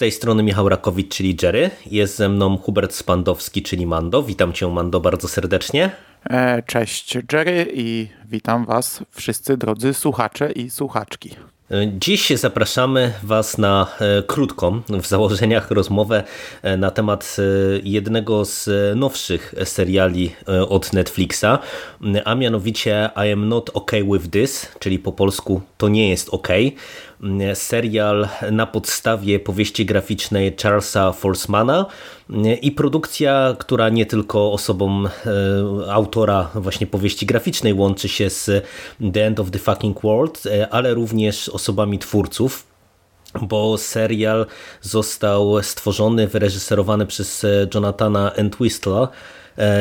Tej strony Michał Rakowicz, czyli Jerry. Jest ze mną Hubert Spandowski, czyli Mando. Witam cię, Mando, bardzo serdecznie. E, cześć, Jerry i witam was wszyscy drodzy słuchacze i słuchaczki. Dziś zapraszamy Was na e, krótką, w założeniach rozmowę e, na temat e, jednego z nowszych seriali od Netflixa, a mianowicie I am not okay with this, czyli po polsku to nie jest ok serial na podstawie powieści graficznej Charlesa Forsmana i produkcja, która nie tylko osobą e, autora właśnie powieści graficznej łączy się z The End of the Fucking World, e, ale również osobami twórców bo serial został stworzony, wyreżyserowany przez Jonathana Entwistla, E,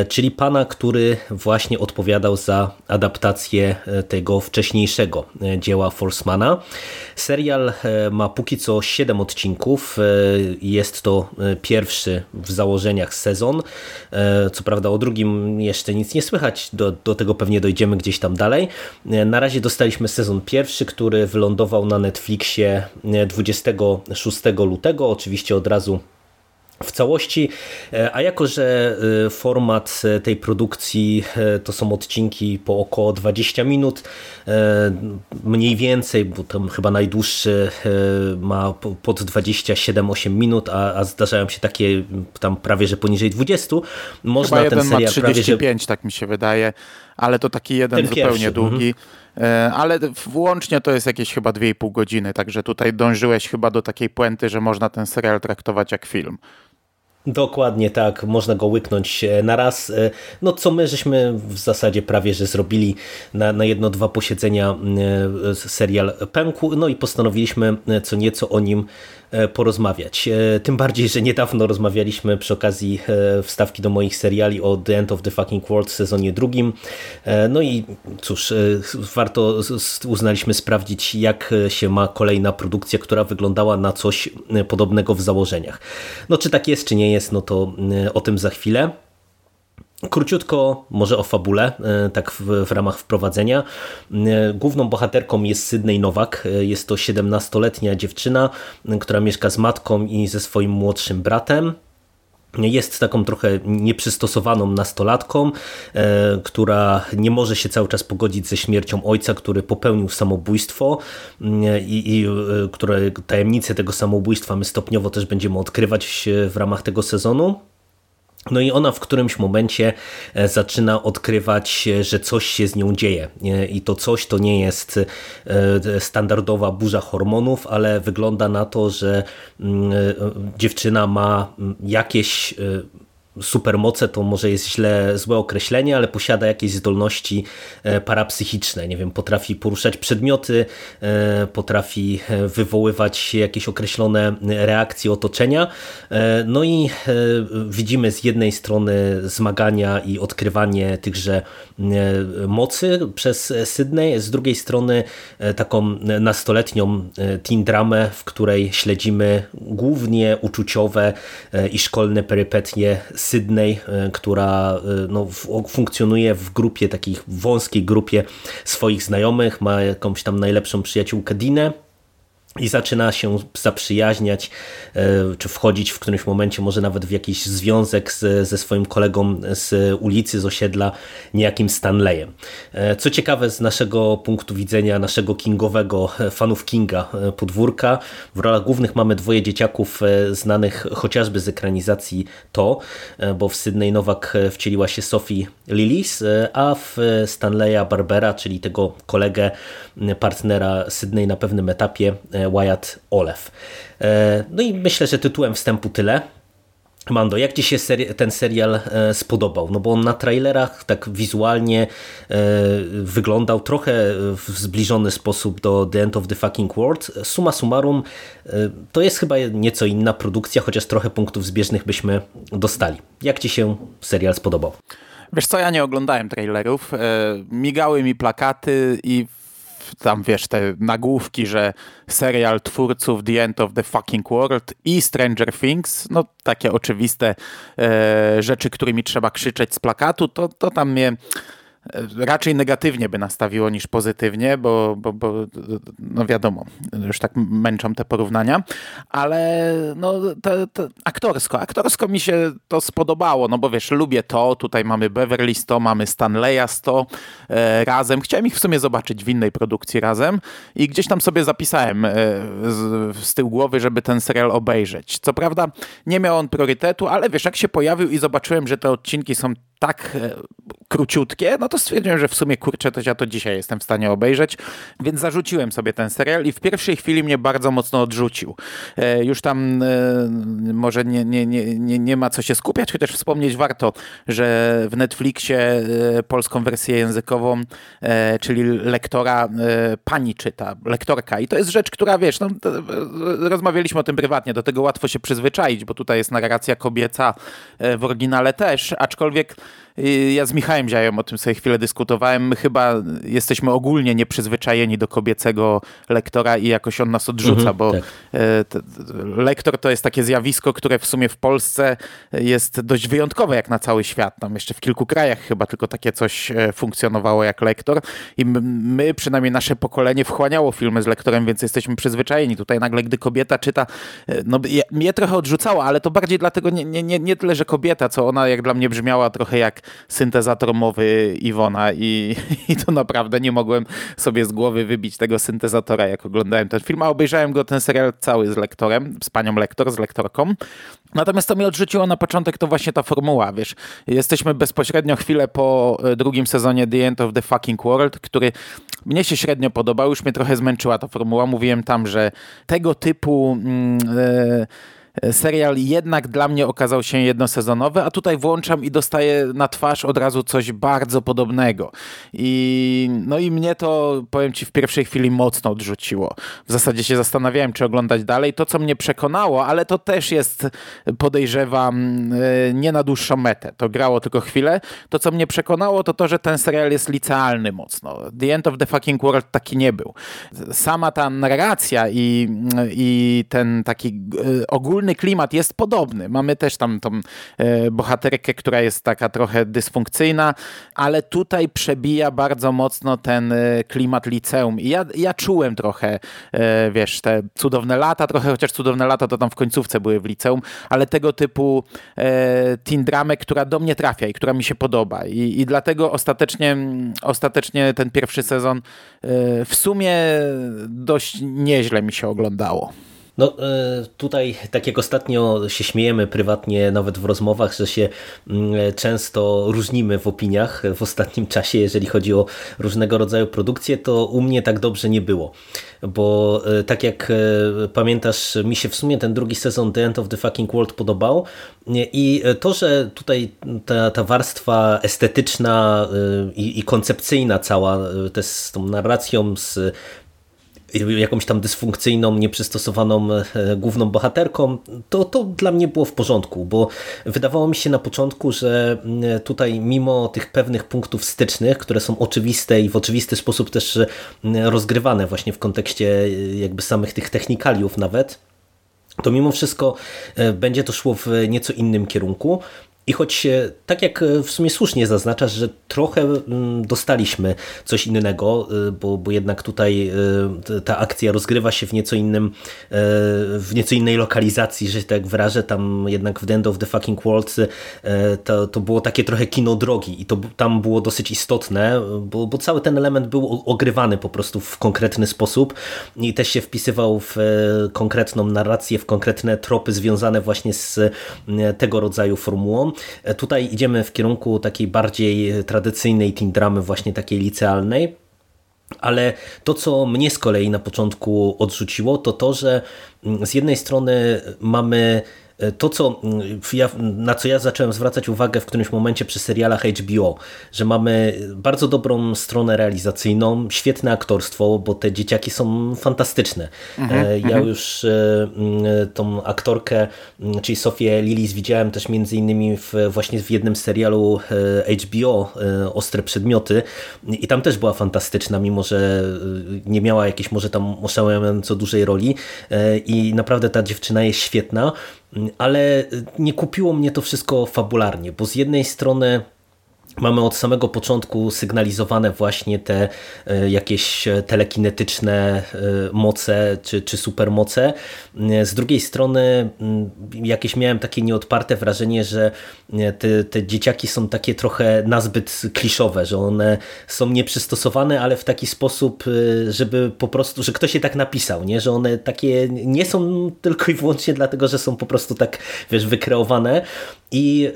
czyli pana, który właśnie odpowiadał za adaptację e, tego wcześniejszego e, dzieła Forsmana. Serial ma póki co 7 odcinków. Jest to pierwszy w założeniach sezon. Co prawda o drugim jeszcze nic nie słychać, do, do tego pewnie dojdziemy gdzieś tam dalej. Na razie dostaliśmy sezon pierwszy, który wylądował na Netflixie 26 lutego, oczywiście od razu w całości, e, a jako, że e, format e, tej produkcji to są odcinki po około 20 minut, mniej więcej, bo tam chyba najdłuższy ma pod 27-8 minut, a, a zdarzają się takie tam prawie, że poniżej 20. Można chyba ten serial ma 35, prawie, że... tak mi się wydaje, ale to taki jeden zupełnie pierwszy. długi. Mhm. Ale włącznie to jest jakieś chyba 2,5 godziny, także tutaj dążyłeś chyba do takiej puenty, że można ten serial traktować jak film. Dokładnie tak, można go łyknąć e, na raz. E, no co my żeśmy w zasadzie prawie, że zrobili na, na jedno, dwa posiedzenia e, serial pękł, no i postanowiliśmy co nieco o nim porozmawiać. E, tym bardziej, że niedawno rozmawialiśmy przy okazji e, wstawki do moich seriali o The End of the Fucking World w sezonie drugim. No i cóż, warto uznaliśmy sprawdzić, jak się ma kolejna produkcja, która wyglądała na coś podobnego w założeniach. No czy tak jest, czy nie jest, no to o tym za chwilę. Króciutko może o fabule, e, tak w, w, ramach wprowadzenia. E, główną bohaterką jest Sydney Nowak. E, jest to 17-letnia dziewczyna, która mieszka z matką i ze swoim młodszym bratem. Jest taką trochę nieprzystosowaną nastolatką, która nie może się cały czas pogodzić ze śmiercią ojca, który popełnił samobójstwo i, i które tajemnice tego samobójstwa my stopniowo też będziemy odkrywać w ramach tego sezonu. No i ona w którymś momencie e, zaczyna odkrywać, e, że coś się z nią dzieje. E, I to coś to nie jest standardowa burza hormonów, ale wygląda na to, że mm, dziewczyna ma mm, jakieś supermoce to może jest źle, złe określenie, ale posiada jakieś zdolności e, parapsychiczne. Nie wiem, potrafi poruszać przedmioty, e, potrafi e, wywoływać jakieś określone reakcje otoczenia. No i widzimy z jednej strony zmagania i odkrywanie tychże mocy przez Sydney, z drugiej strony taką nastoletnią teen dramę, w której śledzimy głównie uczuciowe i szkolne perypetie Sydney, e, która e, no, funkcjonuje w grupie, takich wąskiej grupie swoich znajomych, ma jakąś tam najlepszą przyjaciółkę Dinę, i zaczyna się zaprzyjaźniać, e, czy wchodzić w którymś momencie może nawet w jakiś związek z, ze swoim kolegą z ulicy, z osiedla, niejakim Stanleyem. E, co ciekawe z naszego punktu widzenia, naszego kingowego, e, fanów Kinga podwórka, w rolach głównych mamy dwoje dzieciaków znanych chociażby z ekranizacji To, bo w Sydney Nowak wcieliła się Sophie Lillis, a w Stanleya Barbera, czyli tego kolegę, partnera Sydney na pewnym etapie Wyatt Olef. E, no i myślę, że tytułem wstępu tyle. Mando, jak Ci się ten serial e, spodobał? No bo on na trailerach tak wizualnie e, wyglądał trochę w zbliżony sposób do The End of the Fucking World. Suma summarum, e, to jest chyba nieco inna produkcja, chociaż trochę punktów zbieżnych byśmy dostali. Jak Ci się serial spodobał? Wiesz co, ja nie oglądałem trailerów. E, migały mi plakaty i tam wiesz, te nagłówki, że serial twórców The End of the Fucking World i Stranger Things, no takie oczywiste e, rzeczy, którymi trzeba krzyczeć z plakatu, to, to tam mnie raczej negatywnie by nastawiło niż pozytywnie, bo, bo, bo no wiadomo, już tak męczą te porównania, ale no te, aktorsko, aktorsko mi się to spodobało, no bo wiesz, lubię to, tutaj mamy Beverly 100, mamy Stanleya 100 e, razem, chciałem ich w sumie zobaczyć w innej produkcji razem i gdzieś tam sobie zapisałem e, z, z tyłu głowy, żeby ten serial obejrzeć. Co prawda nie miał on priorytetu, ale wiesz, jak się pojawił i zobaczyłem, że te odcinki są tak e, króciutkie, no to stwierdziłem, że w sumie kurczę, to ja to dzisiaj jestem w stanie obejrzeć, więc zarzuciłem sobie ten serial i w pierwszej chwili mnie bardzo mocno odrzucił. E, już tam e, może nie, nie, nie, nie, nie ma co się skupiać, chociaż wspomnieć warto, że w Netflixie polską wersję językową, czyli lektora pani czyta, lektorka i to jest rzecz, która wiesz, no, rozmawialiśmy o tym prywatnie, do tego łatwo się przyzwyczaić, bo tutaj jest narracja kobieca w oryginale też, aczkolwiek ja z Michałem Dziają o tym sobie chwilę dyskutowałem. My chyba jesteśmy ogólnie nieprzyzwyczajeni do kobiecego lektora i jakoś on nas odrzuca, mhm, bo tak. E, lektor to jest takie zjawisko, które w sumie w Polsce jest dość wyjątkowe jak na cały świat. Tam jeszcze w kilku krajach chyba tylko takie coś e, funkcjonowało jak lektor i my, przynajmniej nasze pokolenie wchłaniało filmy z lektorem, więc jesteśmy przyzwyczajeni. Tutaj nagle, gdy kobieta czyta, e, no mnie trochę odrzucało, ale to bardziej dlatego nie, nie, nie, nie tyle, że kobieta, co ona jak dla mnie brzmiała trochę jak syntezator mowy Iwona i, i to naprawdę nie mogłem sobie z głowy wybić tego syntezatora, jak oglądałem ten film, a obejrzałem go, ten serial cały z lektorem, z panią lektor, z lektorką. Natomiast to mnie odrzuciło na początek to właśnie ta formuła, wiesz. Jesteśmy bezpośrednio chwilę po e, drugim sezonie The End of the Fucking World, który mnie się średnio podobał, już mnie trochę zmęczyła ta formuła. Mówiłem tam, że tego typu... Yy, serial jednak dla mnie okazał się jednosezonowy, a tutaj włączam i dostaję na twarz od razu coś bardzo podobnego. I, no i mnie to, powiem ci, w pierwszej chwili mocno odrzuciło. W zasadzie się zastanawiałem, czy oglądać dalej. To, co mnie przekonało, ale to też jest, podejrzewam, e, nie na dłuższą metę. To grało tylko chwilę. To, co mnie przekonało, to to, że ten serial jest licealny mocno. The End of the Fucking World taki nie był. Sama ta narracja i, i ten taki e, ogólny ogólny klimat jest podobny. Mamy też tam tą e, bohaterkę, która jest taka trochę dysfunkcyjna, ale tutaj przebija bardzo mocno ten e, klimat liceum. I ja, ja czułem trochę, e, wiesz, te cudowne lata, trochę chociaż cudowne lata to tam w końcówce były w liceum, ale tego typu e, teen dramę, która do mnie trafia i która mi się podoba. I, i dlatego ostatecznie, ostatecznie ten pierwszy sezon e, w sumie dość nieźle mi się oglądało. No e, tutaj, tak jak ostatnio się śmiejemy prywatnie, nawet w rozmowach, że się mm, często różnimy w opiniach w ostatnim czasie, jeżeli chodzi o różnego rodzaju produkcje, to u mnie tak dobrze nie było. Bo e, tak jak e, pamiętasz, mi się w sumie ten drugi sezon The End of the Fucking World podobał i to, że tutaj ta, ta warstwa estetyczna i, i koncepcyjna cała, też z tą narracją, z jakąś tam dysfunkcyjną, nieprzystosowaną e, główną bohaterką, to, to dla mnie było w porządku, bo wydawało mi się na początku, że mm, tutaj mimo tych pewnych punktów stycznych, które są oczywiste i w oczywisty sposób też mm, rozgrywane właśnie w kontekście e, jakby samych tych technikaliów nawet, to mimo wszystko e, będzie to szło w nieco innym kierunku. I choć tak jak w sumie słusznie zaznaczasz, że trochę mm, dostaliśmy coś innego, y, bo, bo jednak tutaj ta akcja rozgrywa się w nieco innym, w nieco innej lokalizacji, że tak wyrażę, tam jednak w End of the Fucking World to, to było takie trochę kino drogi i to tam było dosyć istotne, bo, bo cały ten element był ogrywany po prostu w konkretny sposób i też się wpisywał w konkretną narrację, w konkretne tropy związane właśnie z tego rodzaju formułą. E, tutaj idziemy w kierunku takiej bardziej tradycyjnej teen dramy, właśnie takiej licealnej. Ale to, co mnie z kolei na początku odrzuciło, to to, że mm, z jednej strony mamy to, co mm, ja, na co ja zacząłem zwracać uwagę w którymś momencie przy serialach HBO, że mamy bardzo dobrą stronę realizacyjną, świetne aktorstwo, bo te dzieciaki są fantastyczne. Mhm, ja mhm. już mm, tą aktorkę, mm, czyli Sofię Lilis widziałem też między innymi w, właśnie w jednym serialu HBO Ostre Przedmioty i tam też była fantastyczna, mimo że nie miała jakiejś może tam oszałamiająco dużej roli i naprawdę ta dziewczyna jest świetna, ale nie kupiło mnie to wszystko fabularnie, bo z jednej strony Mamy od samego początku sygnalizowane właśnie te e, jakieś telekinetyczne e, moce czy, czy supermoce. Z drugiej strony mm, jakieś miałem takie nieodparte wrażenie, że e, te, te dzieciaki są takie trochę nazbyt kliszowe, że one są nieprzystosowane, ale w taki sposób, żeby po prostu, że ktoś je tak napisał, nie? że one takie nie są tylko i wyłącznie dlatego, że są po prostu tak, wiesz, wykreowane, i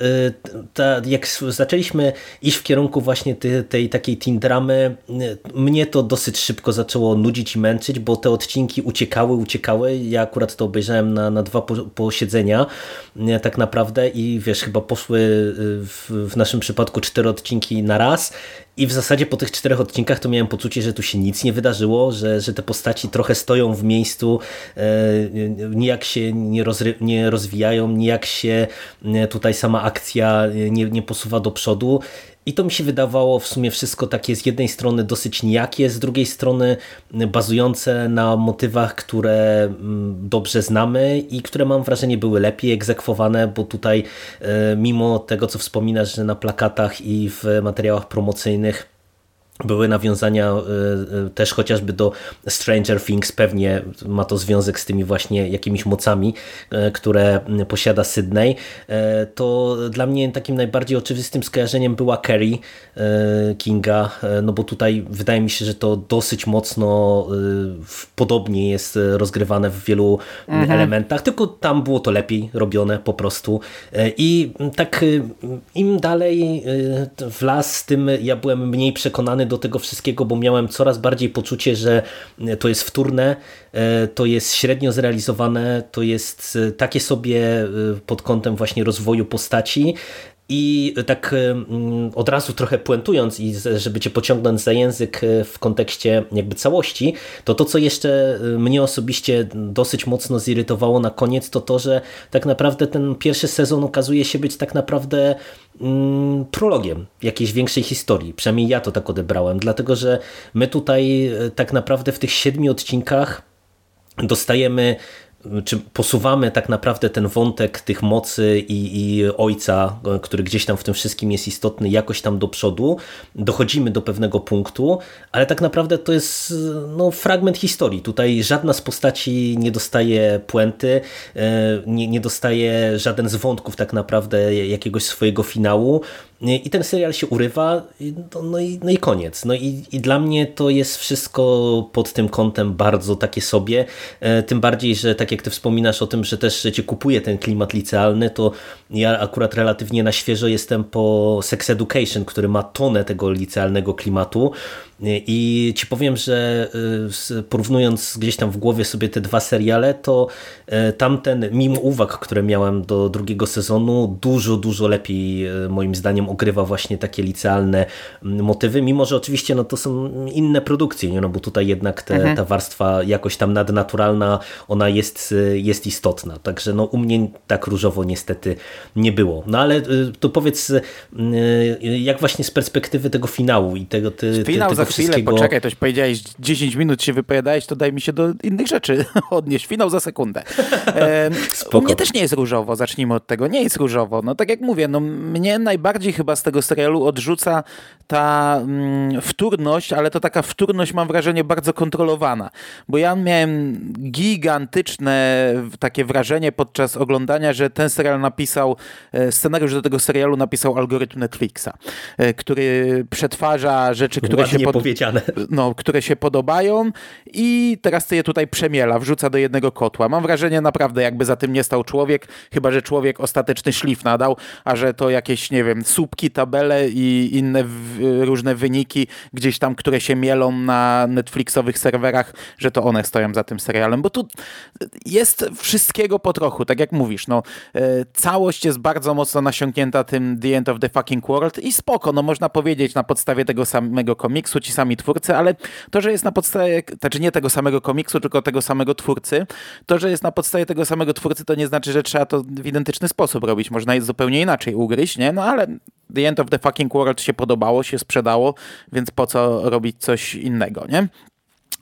ta, jak zaczęliśmy iść w kierunku właśnie tej, tej takiej teen dramy, y, mnie to dosyć szybko zaczęło nudzić i męczyć, bo te odcinki uciekały, uciekały. Ja akurat to obejrzałem na, na dwa posiedzenia y, tak naprawdę i wiesz, chyba poszły w, w naszym przypadku cztery odcinki na raz i w zasadzie po tych czterech odcinkach to miałem poczucie, że tu się nic nie wydarzyło, że, że te postaci trochę stoją w miejscu, e, nijak się nie, rozry, nie rozwijają, nijak się e, tutaj sama akcja nie, nie posuwa do przodu. I to mi się wydawało w sumie wszystko takie z jednej strony dosyć nijakie, z drugiej strony bazujące na motywach, które mm, dobrze znamy i które mam wrażenie były lepiej egzekwowane, bo tutaj e, mimo tego co wspominasz, że na plakatach i w materiałach promocyjnych były nawiązania e, e, też chociażby do Stranger Things, pewnie ma to związek z tymi właśnie jakimiś mocami, e, które posiada Sydney, to dla mnie takim najbardziej oczywistym skojarzeniem była Carrie Kinga, no bo tutaj wydaje mi się, że to dosyć mocno podobnie jest rozgrywane w wielu mhm. elementach, tylko tam było to lepiej robione po prostu i tak im dalej w las, tym ja byłem mniej przekonany do tego wszystkiego, bo miałem coraz bardziej poczucie, że to jest wtórne, e, to jest średnio zrealizowane, to jest e, takie sobie e, pod kątem właśnie rozwoju postaci, i tak od razu trochę puentując i żeby cię pociągnąć za język w kontekście jakby całości, to to, co jeszcze mnie osobiście dosyć mocno zirytowało na koniec, to to, że tak naprawdę ten pierwszy sezon okazuje się być tak naprawdę mm, prologiem jakiejś większej historii. Przynajmniej ja to tak odebrałem, dlatego że my tutaj tak naprawdę w tych siedmiu odcinkach dostajemy czy posuwamy tak naprawdę ten wątek tych mocy i, i, ojca, który gdzieś tam w tym wszystkim jest istotny, jakoś tam do przodu, dochodzimy do pewnego punktu, ale tak naprawdę to jest no, fragment historii. Tutaj żadna z postaci nie dostaje puenty, e, nie, nie dostaje żaden z wątków tak naprawdę jakiegoś swojego finału. I ten serial się urywa, no, no, i, no i koniec. No i, i dla mnie to jest wszystko pod tym kątem bardzo takie sobie. E, tym bardziej, że tak jak ty wspominasz o tym, że też cię kupuje ten klimat licealny, to ja akurat relatywnie na świeżo jestem po Sex Education, który ma tonę tego licealnego klimatu. I ci powiem, że y, porównując gdzieś tam w głowie sobie te dwa seriale, to y, tamten, mimo uwag, które miałem do drugiego sezonu, dużo, dużo lepiej moim zdaniem ogrywa właśnie takie licealne mm, motywy, mimo że oczywiście no, to są inne produkcje, nie? No, bo tutaj jednak te, mhm. ta warstwa jakoś tam nadnaturalna, ona jest, jest istotna. Także no, u mnie tak różowo niestety nie było. No ale to powiedz, jak właśnie z perspektywy tego finału i tego, ty, Finał tego chwilę, poczekaj, toś powiedziałeś 10 minut się wypowiadałeś, to daj mi się do innych rzeczy odnieść. Finał za sekundę. E, u mnie też nie jest różowo, zacznijmy od tego. Nie jest różowo. No tak jak mówię, no mnie najbardziej chyba z tego serialu odrzuca ta mm, wtórność, ale to taka wtórność mam wrażenie bardzo kontrolowana, bo ja miałem gigantyczne takie wrażenie podczas oglądania, że ten serial napisał, e, scenariusz do tego serialu napisał algorytm Netflixa, e, który przetwarza rzeczy, które Ładnie się pod. No, które się podobają i teraz je tutaj przemiela, wrzuca do jednego kotła. Mam wrażenie naprawdę, jakby za tym nie stał człowiek, chyba że człowiek ostateczny szlif nadał, a że to jakieś, nie wiem, słupki, tabele i inne różne wyniki gdzieś tam, które się mielą na Netflixowych serwerach, że to one stoją za tym serialem, bo tu jest wszystkiego po trochu, tak jak mówisz, no e, całość jest bardzo mocno nasiąknięta tym The End of the Fucking World i spoko, no można powiedzieć na podstawie tego samego komiksu, ci sami twórcy, ale to, że jest na podstawie, znaczy nie tego samego komiksu, tylko tego samego twórcy, to, że jest na podstawie tego samego twórcy, to nie znaczy, że trzeba to w identyczny sposób robić. Można je zupełnie inaczej ugryźć, nie? No ale The End of the Fucking World się podobało, się sprzedało, więc po co robić coś innego, nie?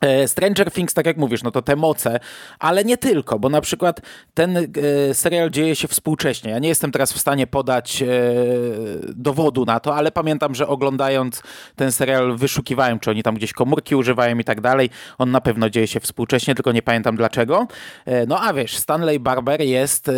E, Stranger Things, tak jak mówisz, no to te moce, ale nie tylko, bo na przykład ten e, serial dzieje się współcześnie. Ja nie jestem teraz w stanie podać e, dowodu na to, ale pamiętam, że oglądając ten serial wyszukiwałem, czy oni tam gdzieś komórki używają i tak dalej. On na pewno dzieje się współcześnie, tylko nie pamiętam dlaczego. No a wiesz, Stanley Barber jest,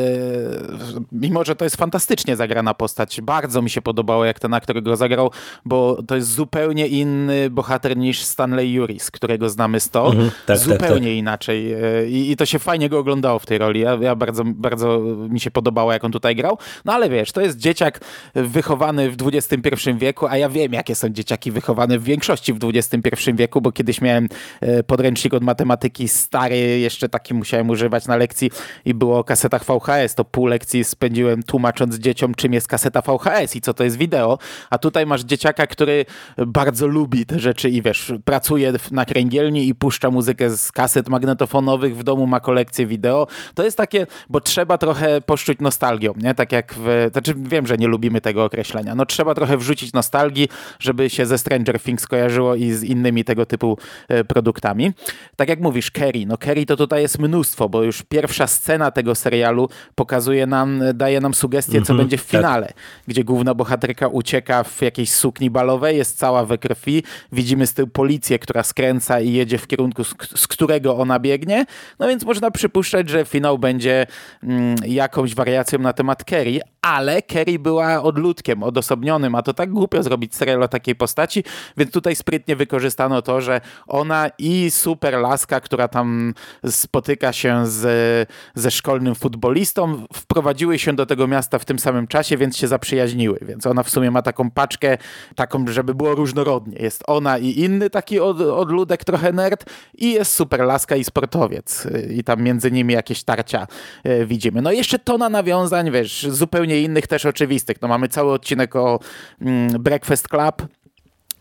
mimo że to jest fantastycznie zagrana postać, bardzo mi się podobało, jak ten aktor go zagrał, bo to jest zupełnie inny bohater niż Stanley Juris, którego znamy mamy 100, mhm, tak, zupełnie tak, tak. inaczej e, I, I, to się fajnie go oglądało w tej roli. Ja, ja, bardzo, bardzo mi się podobało, jak on tutaj grał. No ale wiesz, to jest dzieciak wychowany w XXI wieku, a ja wiem, jakie są dzieciaki wychowane w większości w XXI wieku, bo kiedyś miałem e, podręcznik od matematyki stary, jeszcze taki musiałem używać na lekcji i było o kasetach VHS. To pół lekcji spędziłem tłumacząc dzieciom, czym jest kaseta VHS i co to jest wideo. A tutaj masz dzieciaka, który bardzo lubi te rzeczy i wiesz, pracuje na kręgielni i puszcza muzykę z kaset magnetofonowych, w domu ma kolekcję wideo. To jest takie, bo trzeba trochę poszczuć nostalgią, nie? Tak jak w, znaczy wiem, że nie lubimy tego określenia. No trzeba trochę wrzucić nostalgii, żeby się ze Stranger Things kojarzyło i z innymi tego typu e, produktami. Tak jak mówisz, Kerry, no Kerry to tutaj jest mnóstwo, bo już pierwsza scena tego serialu pokazuje nam, daje nam sugestie, co mm -hmm, będzie w tak. finale, tak. gdzie główna bohaterka ucieka w jakiejś sukni balowej, jest cała we krwi, widzimy z tyłu policję, która skręca i jedzie w kierunku, z, którego ona biegnie. No więc można przypuszczać, że finał będzie mm, jakąś wariacją na temat Kerry, ale Kerry była odludkiem, odosobnionym, a to tak głupio zrobić serial o takiej postaci, więc tutaj sprytnie wykorzystano to, że ona i super laska, która tam spotyka się z, ze szkolnym futbolistą, wprowadziły się do tego miasta w tym samym czasie, więc się zaprzyjaźniły, więc ona w sumie ma taką paczkę, taką, żeby było różnorodnie. Jest ona i inny taki od, odludek trochę nerd i jest super laska i sportowiec i tam między nimi jakieś tarcia e, widzimy. No i jeszcze tona nawiązań, wiesz, zupełnie innych też oczywistych. No mamy cały odcinek o mm, Breakfast Club,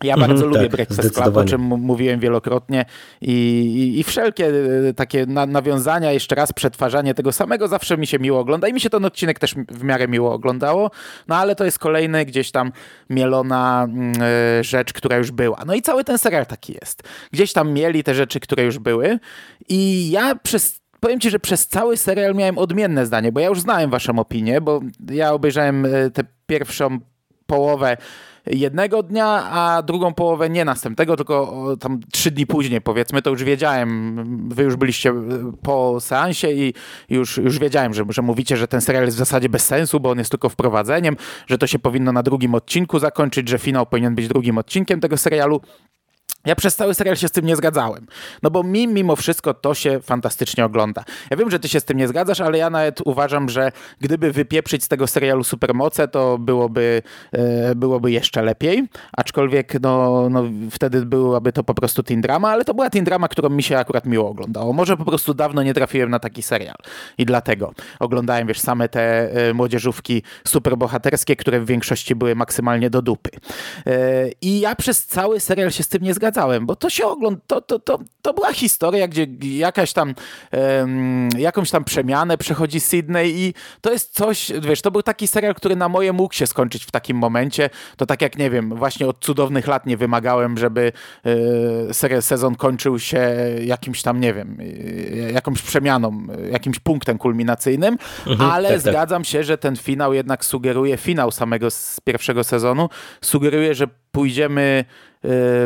ja mhm, bardzo lubię tak, Breakfast Club, o czym mówiłem wielokrotnie i, i, i wszelkie e, takie na, nawiązania, jeszcze raz przetwarzanie tego samego zawsze mi się miło ogląda i mi się ten odcinek też w miarę miło oglądało, no ale to jest kolejny gdzieś tam mielona y, rzecz, która już była. No i cały ten serial taki jest. Gdzieś tam mieli te rzeczy, które już były i ja przez powiem ci, że przez cały serial miałem odmienne zdanie, bo ja już znałem waszą opinię, bo ja obejrzałem e, tę pierwszą połowę jednego dnia, a drugą połowę nie następnego, tylko tam trzy dni później powiedzmy, to już wiedziałem, wy już byliście e, po seansie i już, już wiedziałem, że, że mówicie, że ten serial jest w zasadzie bez sensu, bo on jest tylko wprowadzeniem, że to się powinno na drugim odcinku zakończyć, że finał powinien być drugim odcinkiem tego serialu. Ja przez cały serial się z tym nie zgadzałem. No bo mi mimo wszystko to się fantastycznie ogląda. Ja wiem, że ty się z tym nie zgadzasz, ale ja nawet uważam, że gdyby wypieprzyć z tego serialu supermoce, to byłoby, e, byłoby jeszcze lepiej. Aczkolwiek no, no, wtedy byłaby to po prostu teen drama, ale to była teen drama, którą mi się akurat miło oglądało. Może po prostu dawno nie trafiłem na taki serial i dlatego oglądałem, wiesz, same te e, młodzieżówki superbohaterskie, które w większości były maksymalnie do dupy. E, I ja przez cały serial się z tym nie zgadzam zgadzałem, bo to się ogląda, to, to, to, to była historia, gdzie jakaś tam, um, jakąś tam przemianę przechodzi Sydney i to jest coś, wiesz, to był taki serial, który na moje mógł się skończyć w takim momencie. To tak jak, nie wiem, właśnie od cudownych lat nie wymagałem, żeby e, sezon kończył się jakimś tam, nie wiem, e, jakąś przemianą, jakimś punktem kulminacyjnym, mhm, ale tak, tak. zgadzam tak. się, że ten finał jednak sugeruje, finał samego z pierwszego sezonu sugeruje, że pójdziemy y,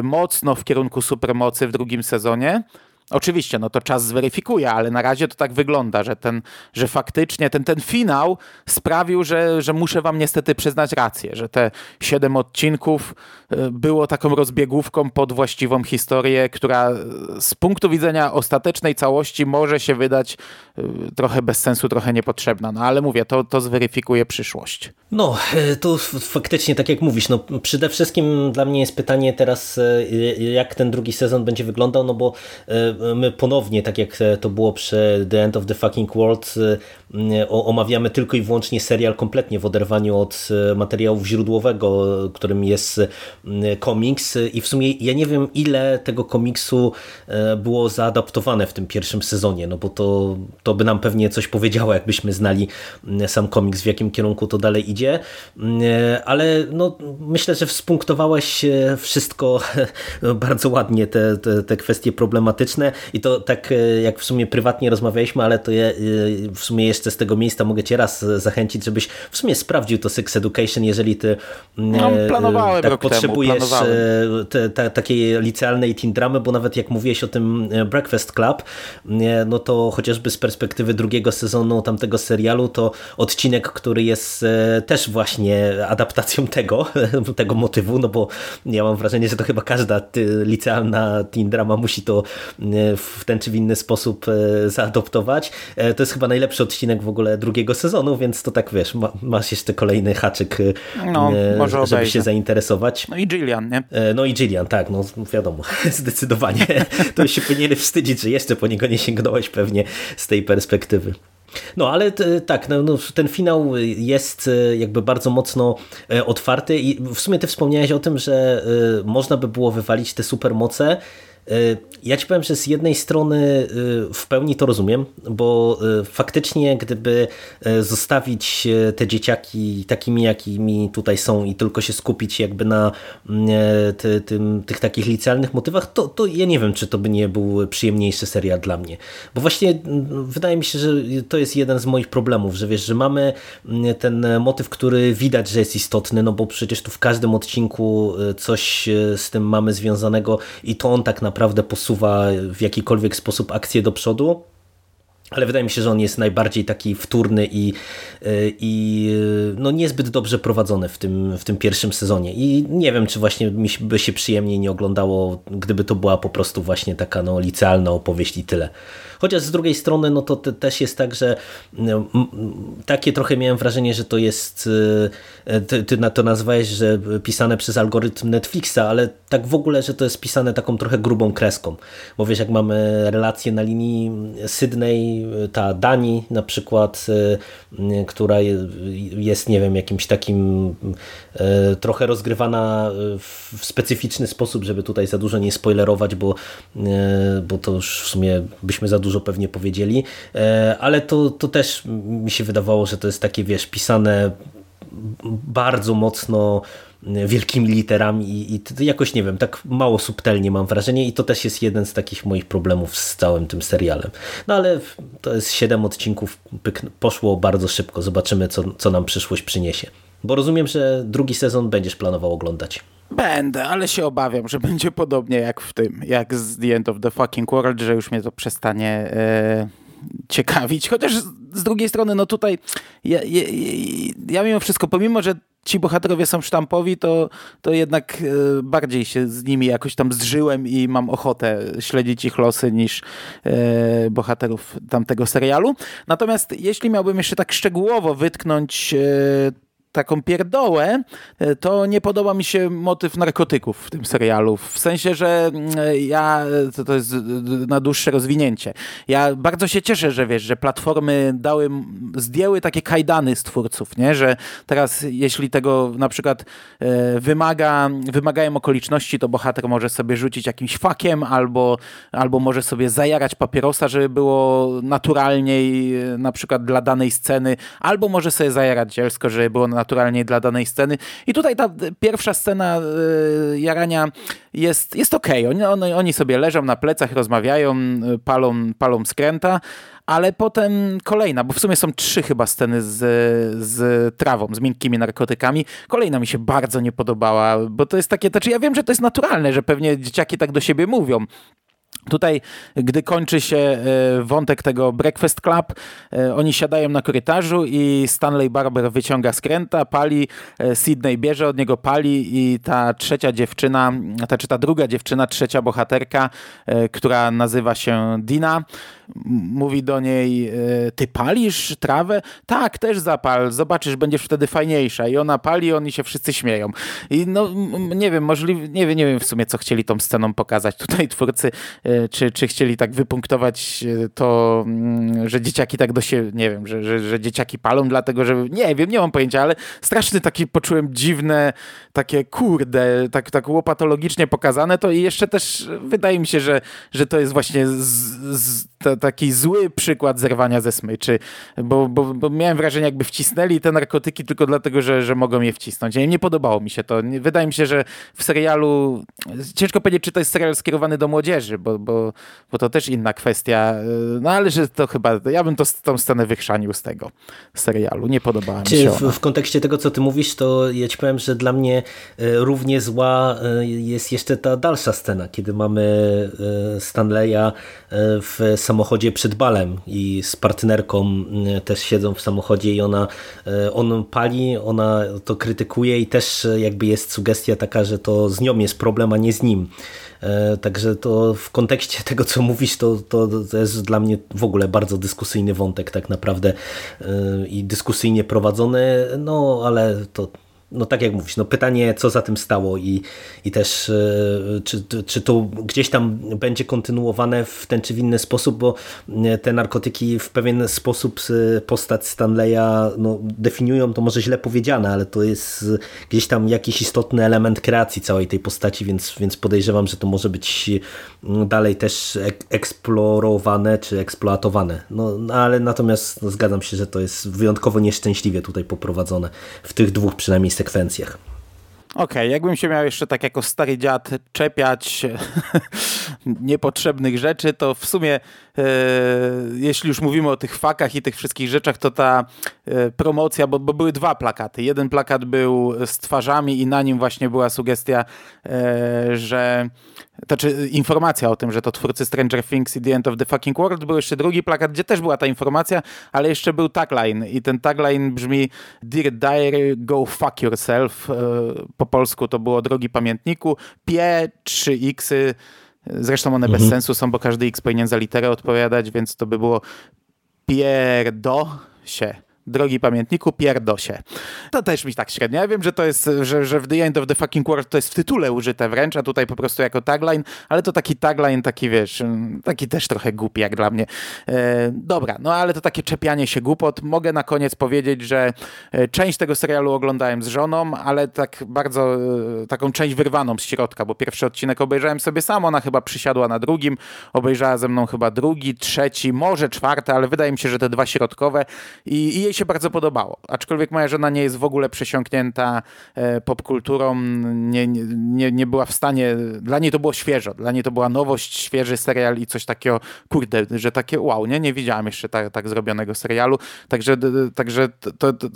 mocno w kierunku supermocy w drugim sezonie. Oczywiście, no to czas zweryfikuje, ale na razie to tak wygląda, że, ten, że faktycznie ten, ten finał sprawił, że, że muszę wam niestety przyznać rację, że te siedem odcinków y, było taką rozbiegówką pod właściwą historię, która z punktu widzenia ostatecznej całości może się wydać trochę bez sensu, trochę niepotrzebna. No ale mówię, to, to zweryfikuje przyszłość. No, to faktycznie tak jak mówisz, no przede wszystkim dla mnie jest pytanie teraz, jak ten drugi sezon będzie wyglądał, no bo my ponownie, tak jak to było przy The End of the Fucking World, omawiamy tylko i wyłącznie serial kompletnie w oderwaniu od materiału źródłowego, którym jest komiks i w sumie ja nie wiem ile tego komiksu było zaadaptowane w tym pierwszym sezonie, no bo to, to by nam pewnie coś powiedziało, jakbyśmy znali sam komiks, w jakim kierunku to dalej idzie, ale no, myślę, że wspunktowałeś wszystko bardzo ładnie, te, te, te kwestie problematyczne i to tak jak w sumie prywatnie rozmawialiśmy, ale to ja w sumie jeszcze z tego miejsca mogę cię raz zachęcić, żebyś w sumie sprawdził to Sex Education, jeżeli ty no, planowałem tak potrzebujesz te, te, takiej licealnej teen dramy, bo nawet jak mówiłeś o tym Breakfast Club, no to chociażby z perspektywy drugiego sezonu tamtego serialu, to odcinek, który jest e, też właśnie adaptacją tego, tego motywu, no bo ja mam wrażenie, że to chyba każda licealna teen drama musi to e, w ten czy w inny sposób e, zaadoptować. To jest chyba najlepszy odcinek w ogóle drugiego sezonu, więc to tak wiesz, masz jeszcze kolejny haczyk, no, żeby się zainteresować. No i Gillian, nie? No i Gillian, tak, no wiadomo, zdecydowanie. To się powinien wstydzić, że jeszcze po niego nie sięgnąłeś pewnie z tej perspektywy. No ale tak, no, no, ten finał jest e, jakby bardzo mocno e, otwarty i w sumie ty wspomniałeś o tym, że e, można by było wywalić te supermoce ja ci powiem, że z jednej strony y, w pełni to rozumiem, bo y, faktycznie gdyby zostawić te dzieciaki takimi, jakimi tutaj są i tylko się skupić jakby na ty, tym, tych takich licealnych motywach, to, to ja nie wiem, czy to by nie był przyjemniejszy serial dla mnie. Bo właśnie wydaje mi się, że to jest jeden z moich problemów, że wiesz, że mamy ten motyw, który widać, że jest istotny, no bo przecież tu w każdym odcinku coś z tym mamy związanego i to on tak naprawdę naprawdę posuwa w jakikolwiek sposób akcję do przodu. Ale wydaje mi się, że on jest najbardziej taki wtórny i, i no niezbyt dobrze prowadzony w tym, w tym pierwszym sezonie. I nie wiem, czy właśnie mi by się przyjemniej nie oglądało, gdyby to była po prostu właśnie taka no, licealna opowieść i tyle. Chociaż z drugiej strony, no to też jest tak, że takie trochę miałem wrażenie, że to jest, e, ty, ty to nazwałeś, że pisane przez algorytm Netflixa, ale tak w ogóle, że to jest pisane taką trochę grubą kreską. Bo wiesz, jak mamy relacje na linii Sydney, ta Dani na przykład, e, która jest, nie wiem, jakimś takim e, trochę rozgrywana w specyficzny sposób, żeby tutaj za dużo nie spoilerować, bo, bo to już w sumie byśmy za dużo dużo pewnie powiedzieli, e, ale to, to też mi się wydawało, że to jest takie, wiesz, pisane bardzo mocno wielkimi literami i, i jakoś, nie wiem, tak mało subtelnie mam wrażenie i to też jest jeden z takich moich problemów z całym tym serialem. No ale to jest siedem odcinków, poszło bardzo szybko, zobaczymy co, co nam przyszłość przyniesie. Bo rozumiem, że drugi sezon będziesz planował oglądać. Będę, ale się obawiam, że będzie podobnie jak w tym, jak z The End of the Fucking World, że już mnie to przestanie e, ciekawić. Chociaż z drugiej strony, no tutaj ja, ja, ja mimo wszystko, pomimo, że ci bohaterowie są sztampowi, to, to jednak e, bardziej się z nimi jakoś tam zżyłem i mam ochotę śledzić ich losy niż e, bohaterów tamtego serialu. Natomiast jeśli miałbym jeszcze tak szczegółowo wytknąć taką pierdołę, e, to nie podoba mi się motyw narkotyków w tym serialu. W sensie, że mm, ja, to, to jest na dłuższe rozwinięcie. Ja bardzo się cieszę, że wiesz, że platformy dały, zdjęły takie kajdany z twórców, nie? że teraz jeśli tego na przykład e, wymaga, wymagają okoliczności, to bohater może sobie rzucić jakimś fakiem albo, albo może sobie zajarać papierosa, żeby było naturalniej e, na przykład dla danej sceny, albo może sobie zajarać dzielsko, żeby było naturalnie naturalnie dla danej sceny. I tutaj ta pierwsza scena y, jarania jest, jest okej. Okay. Oni, oni sobie leżą na plecach, rozmawiają, y, palą, palą skręta, ale potem kolejna, bo w sumie są trzy chyba sceny z, z trawą, z miękkimi narkotykami. Kolejna mi się bardzo nie podobała, bo to jest takie, znaczy ja wiem, że to jest naturalne, że pewnie dzieciaki tak do siebie mówią, Tutaj, gdy kończy się e, wątek tego Breakfast Club, e, oni siadają na korytarzu i Stanley Barber wyciąga skręta, pali, e, Sydney bierze od niego, pali i ta trzecia dziewczyna, ta czy ta druga dziewczyna, trzecia bohaterka, która nazywa się Dina, mówi do niej, ty palisz trawę? Tak, też zapal, zobaczysz, będziesz wtedy fajniejsza. I ona pali, oni się wszyscy śmieją. I no, nie wiem, możliwe, nie wiem, nie wiem w sumie, co chcieli tą sceną pokazać. Tutaj twórcy czy, czy chcieli tak wypunktować e, to, mm, że dzieciaki tak do siebie, nie wiem, że, że, że dzieciaki palą dlatego, że nie wiem, nie mam pojęcia, ale straszny taki poczułem dziwne, takie kurde, tak, tak łopatologicznie pokazane to i jeszcze też wydaje mi się, że, że to jest właśnie z, z, to, taki zły przykład zerwania ze smyczy, bo, bo, bo miałem wrażenie jakby wcisnęli te narkotyki tylko dlatego, że, że mogą je wcisnąć. Nie, nie podobało mi się to. Wydaje mi się, że w serialu, ciężko powiedzieć, czy to jest serial skierowany do młodzieży, bo, bo, bo to też inna kwestia, no ale że to chyba, ja bym to, tą scenę wychrzanił z tego serialu. Nie podobała mi się w, w kontekście tego, co ty mówisz, to ja ci powiem, że dla mnie e, równie zła e, jest jeszcze ta dalsza scena, kiedy mamy e, Stanleya w samochodzie przed balem i z partnerką też siedzą w samochodzie i ona on pali, ona to krytykuje i też jakby jest sugestia taka, że to z nią jest problem, a nie z nim. E, także to w kontekście tego, co mówisz, to, to, to jest dla mnie w ogóle bardzo dyskusyjny wątek tak naprawdę e, i dyskusyjnie prowadzony, no ale to no tak jak mówisz, no pytanie, co za tym stało i, i też e, czy, czy to gdzieś tam będzie kontynuowane w ten czy w inny sposób, bo e, te narkotyki w pewien sposób postać Stanleya no, definiują, to może źle powiedziane, ale to jest gdzieś tam jakiś istotny element kreacji całej tej postaci, więc, więc podejrzewam, że to może być dalej też eksplorowane czy eksploatowane. No, no ale natomiast no, zgadzam się, że to jest wyjątkowo nieszczęśliwie tutaj poprowadzone w tych dwóch przynajmniej sekwencjach. Okej, okay, jakbym się miał jeszcze tak jako stary dziad czepiać niepotrzebnych rzeczy, to w sumie e, jeśli już mówimy o tych fakach i tych wszystkich rzeczach, to ta e, promocja, bo, bo, były dwa plakaty. Jeden plakat był z twarzami i na nim właśnie była sugestia, e, że znaczy informacja o tym, że to twórcy Stranger Things i The End of the Fucking World. Był jeszcze drugi plakat, gdzie też była ta informacja, ale jeszcze był tagline i ten tagline brzmi Dear Diary, go fuck yourself. E, po polsku to było Drogi Pamiętniku. P, 3 x Zresztą one mhm. bez sensu są, bo każdy X powinien za literę odpowiadać, więc to by było pierdo się drogi pamiętniku, pierdosie. To też mi tak średnio. Ja wiem, że to jest, że, że w The End of the Fucking World to jest w tytule użyte wręcz, a tutaj po prostu jako tagline, ale to taki tagline, taki wiesz, taki też trochę głupi jak dla mnie. E, dobra, no ale to takie czepianie się głupot. Mogę na koniec powiedzieć, że e, część tego serialu oglądałem z żoną, ale tak bardzo e, taką część wyrwaną z środka, bo pierwszy odcinek obejrzałem sobie sam, ona chyba przysiadła na drugim, obejrzała ze mną chyba drugi, trzeci, może czwarty, ale wydaje mi się, że te dwa środkowe i, i się bardzo podobało. Aczkolwiek moja żona nie jest w ogóle przesiąknięta e, popkulturą, nie, nie, nie była w stanie, dla niej to było świeżo, dla niej to była nowość, świeży serial i coś takiego, kurde, że takie wow, nie, nie widziałem jeszcze tak, tak zrobionego serialu, także, także to, to,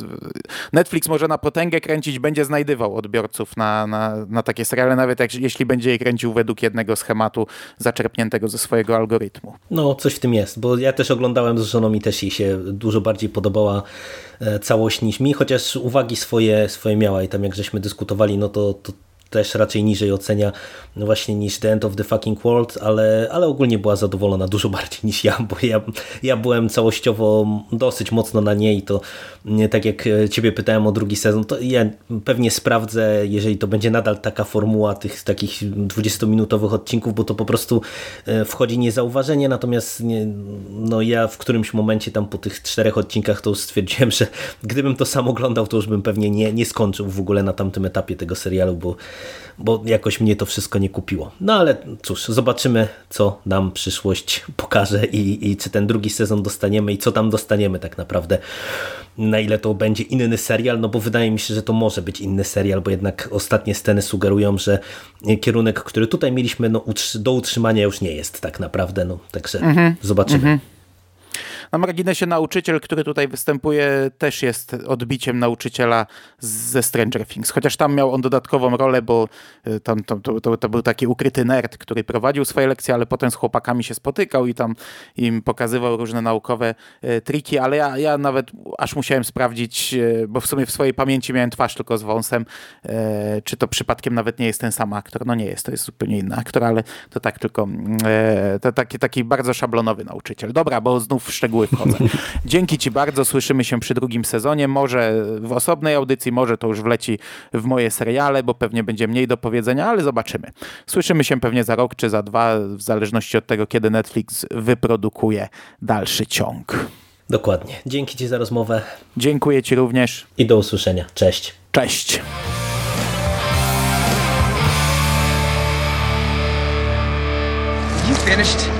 Netflix może na potęgę kręcić, będzie znajdywał odbiorców na, na, na takie seriale, nawet jak, jeśli będzie je kręcił według jednego schematu zaczerpniętego ze swojego algorytmu. No, coś w tym jest, bo ja też oglądałem z żoną i też jej się dużo bardziej podobała całość niż mi, chociaż uwagi swoje, swoje miała i tam jak żeśmy dyskutowali, no to, to też raczej niżej ocenia no właśnie niż The End of the Fucking World, ale, ale ogólnie była zadowolona dużo bardziej niż ja, bo ja, ja byłem całościowo dosyć mocno na niej, to tak jak ciebie pytałem o drugi sezon, to ja pewnie sprawdzę, jeżeli to będzie nadal taka formuła tych takich 20-minutowych odcinków, bo to po prostu e, wchodzi niezauważenie, natomiast nie, no ja w którymś momencie tam po tych czterech odcinkach to już stwierdziłem, że gdybym to sam oglądał, to już bym pewnie nie, nie skończył w ogóle na tamtym etapie tego serialu, bo bo jakoś mnie to wszystko nie kupiło. No ale cóż, zobaczymy, co nam przyszłość pokaże i, i czy ten drugi sezon dostaniemy i co tam dostaniemy tak naprawdę. Na ile to będzie inny serial, no bo wydaje mi się, że to może być inny serial, bo jednak ostatnie sceny sugerują, że kierunek, który tutaj mieliśmy, no, do utrzymania już nie jest tak naprawdę. No, także mhm. zobaczymy. Mhm. Na marginesie nauczyciel, który tutaj występuje, też jest odbiciem nauczyciela ze Stranger Things. Chociaż tam miał on dodatkową rolę, bo y, tam, tam to, to, to, był taki ukryty nerd, który prowadził swoje lekcje, ale potem z chłopakami się spotykał i tam im pokazywał różne naukowe y, triki, ale ja, ja nawet aż musiałem sprawdzić, y, bo w sumie w swojej pamięci miałem twarz tylko z wąsem, czy to przypadkiem nawet nie jest ten sam aktor. No nie jest, to jest zupełnie inny aktor, ale to tak tylko to taki, taki bardzo szablonowy nauczyciel. Dobra, bo znów w szczegóły wchodzę. Dzięki Ci bardzo, słyszymy się przy drugim sezonie, może w osobnej audycji, może to już wleci w moje seriale, bo pewnie będzie mniej do powiedzenia, ale zobaczymy. Słyszymy się pewnie za rok czy za dwa, w zależności od tego, kiedy Netflix wyprodukuje dalszy ciąg. Dokładnie. Dzięki Ci za rozmowę. Dziękuję Ci również. I do usłyszenia. Cześć. Cześć. You finished?